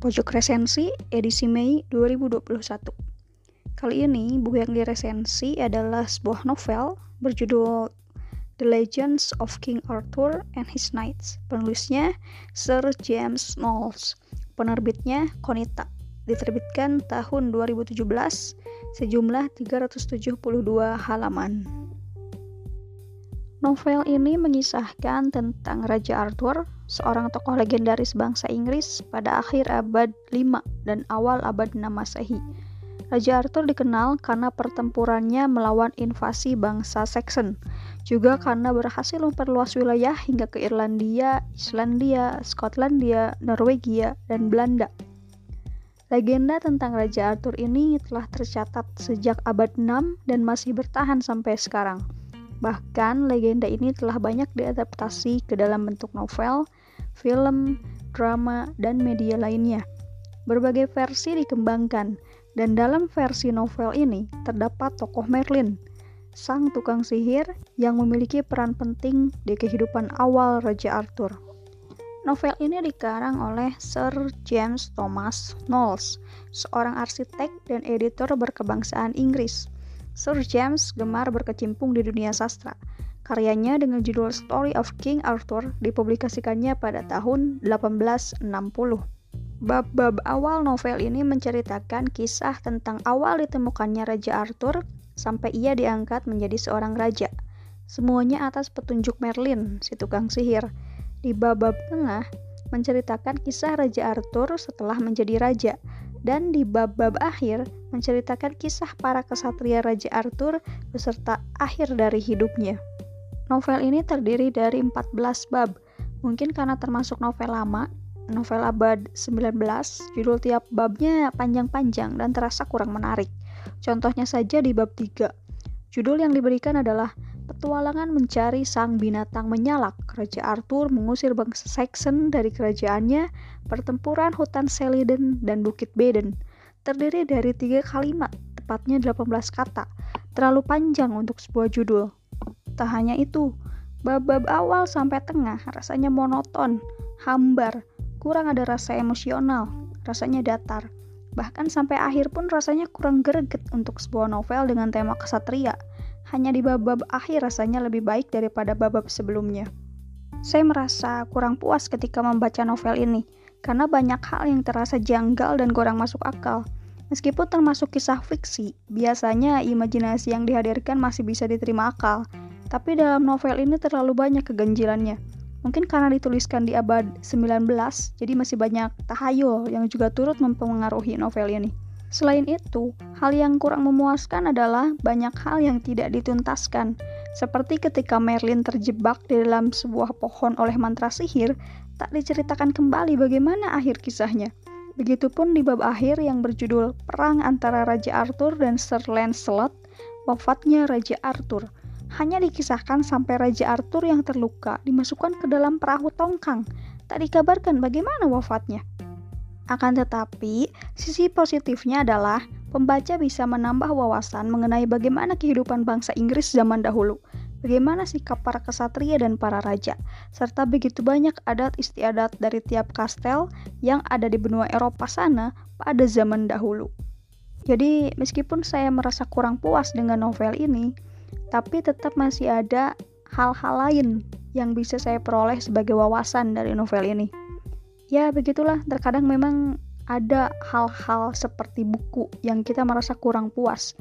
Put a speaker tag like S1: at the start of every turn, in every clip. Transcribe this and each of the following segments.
S1: Pojok Resensi edisi Mei 2021. Kali ini buku yang diresensi adalah sebuah novel berjudul The Legends of King Arthur and His Knights. Penulisnya Sir James Knowles. Penerbitnya Konita. Diterbitkan tahun 2017 sejumlah 372 halaman. Novel ini mengisahkan tentang Raja Arthur, seorang tokoh legendaris bangsa Inggris pada akhir abad 5 dan awal abad 6 Masehi. Raja Arthur dikenal karena pertempurannya melawan invasi bangsa Saxon, juga karena berhasil memperluas wilayah hingga ke Irlandia, Islandia, Skotlandia, Norwegia, dan Belanda. Legenda tentang Raja Arthur ini telah tercatat sejak abad 6 dan masih bertahan sampai sekarang. Bahkan legenda ini telah banyak diadaptasi ke dalam bentuk novel, film, drama, dan media lainnya. Berbagai versi dikembangkan, dan dalam versi novel ini terdapat tokoh Merlin, sang tukang sihir yang memiliki peran penting di kehidupan awal Raja Arthur. Novel ini dikarang oleh Sir James Thomas Knowles, seorang arsitek dan editor berkebangsaan Inggris Sir James gemar berkecimpung di dunia sastra. Karyanya dengan judul Story of King Arthur dipublikasikannya pada tahun 1860. Bab-bab awal novel ini menceritakan kisah tentang awal ditemukannya Raja Arthur sampai ia diangkat menjadi seorang raja. Semuanya atas petunjuk Merlin, si tukang sihir. Di bab-bab tengah, menceritakan kisah Raja Arthur setelah menjadi raja, dan di bab-bab akhir menceritakan kisah para kesatria Raja Arthur beserta akhir dari hidupnya. Novel ini terdiri dari 14 bab, mungkin karena termasuk novel lama, novel abad 19, judul tiap babnya panjang-panjang dan terasa kurang menarik. Contohnya saja di bab 3. Judul yang diberikan adalah Petualangan mencari sang binatang menyalak. Raja Arthur mengusir bangsa Saxon dari kerajaannya, pertempuran hutan Seliden dan Bukit Baden. Terdiri dari tiga kalimat, tepatnya 18 kata. Terlalu panjang untuk sebuah judul. Tak hanya itu, bab-bab awal sampai tengah rasanya monoton, hambar, kurang ada rasa emosional, rasanya datar. Bahkan sampai akhir pun rasanya kurang greget untuk sebuah novel dengan tema kesatria hanya di bab-bab akhir rasanya lebih baik daripada bab-bab sebelumnya. Saya merasa kurang puas ketika membaca novel ini, karena banyak hal yang terasa janggal dan kurang masuk akal. Meskipun termasuk kisah fiksi, biasanya imajinasi yang dihadirkan masih bisa diterima akal, tapi dalam novel ini terlalu banyak keganjilannya. Mungkin karena dituliskan di abad 19, jadi masih banyak tahayul yang juga turut mempengaruhi novel ini. Selain itu, hal yang kurang memuaskan adalah banyak hal yang tidak dituntaskan, seperti ketika Merlin terjebak di dalam sebuah pohon oleh mantra sihir, tak diceritakan kembali bagaimana akhir kisahnya. Begitupun di bab akhir yang berjudul Perang antara Raja Arthur dan Sir Lancelot, wafatnya Raja Arthur. Hanya dikisahkan sampai Raja Arthur yang terluka dimasukkan ke dalam perahu tongkang. Tak dikabarkan bagaimana wafatnya. Akan tetapi, sisi positifnya adalah pembaca bisa menambah wawasan mengenai bagaimana kehidupan bangsa Inggris zaman dahulu, bagaimana sikap para kesatria dan para raja, serta begitu banyak adat istiadat dari tiap kastel yang ada di benua Eropa sana pada zaman dahulu. Jadi, meskipun saya merasa kurang puas dengan novel ini, tapi tetap masih ada hal-hal lain yang bisa saya peroleh sebagai wawasan dari novel ini ya begitulah. Terkadang memang ada hal-hal seperti buku yang kita merasa kurang puas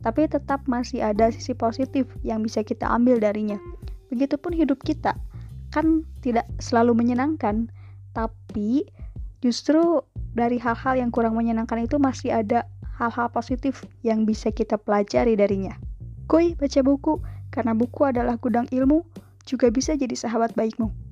S1: tapi tetap masih ada sisi positif yang bisa kita ambil darinya. Begitupun hidup kita. Kan tidak selalu menyenangkan tapi justru dari hal-hal yang kurang menyenangkan itu masih ada hal-hal positif yang bisa kita pelajari darinya. Kuy baca buku. Karena buku adalah gudang ilmu juga bisa jadi sahabat baikmu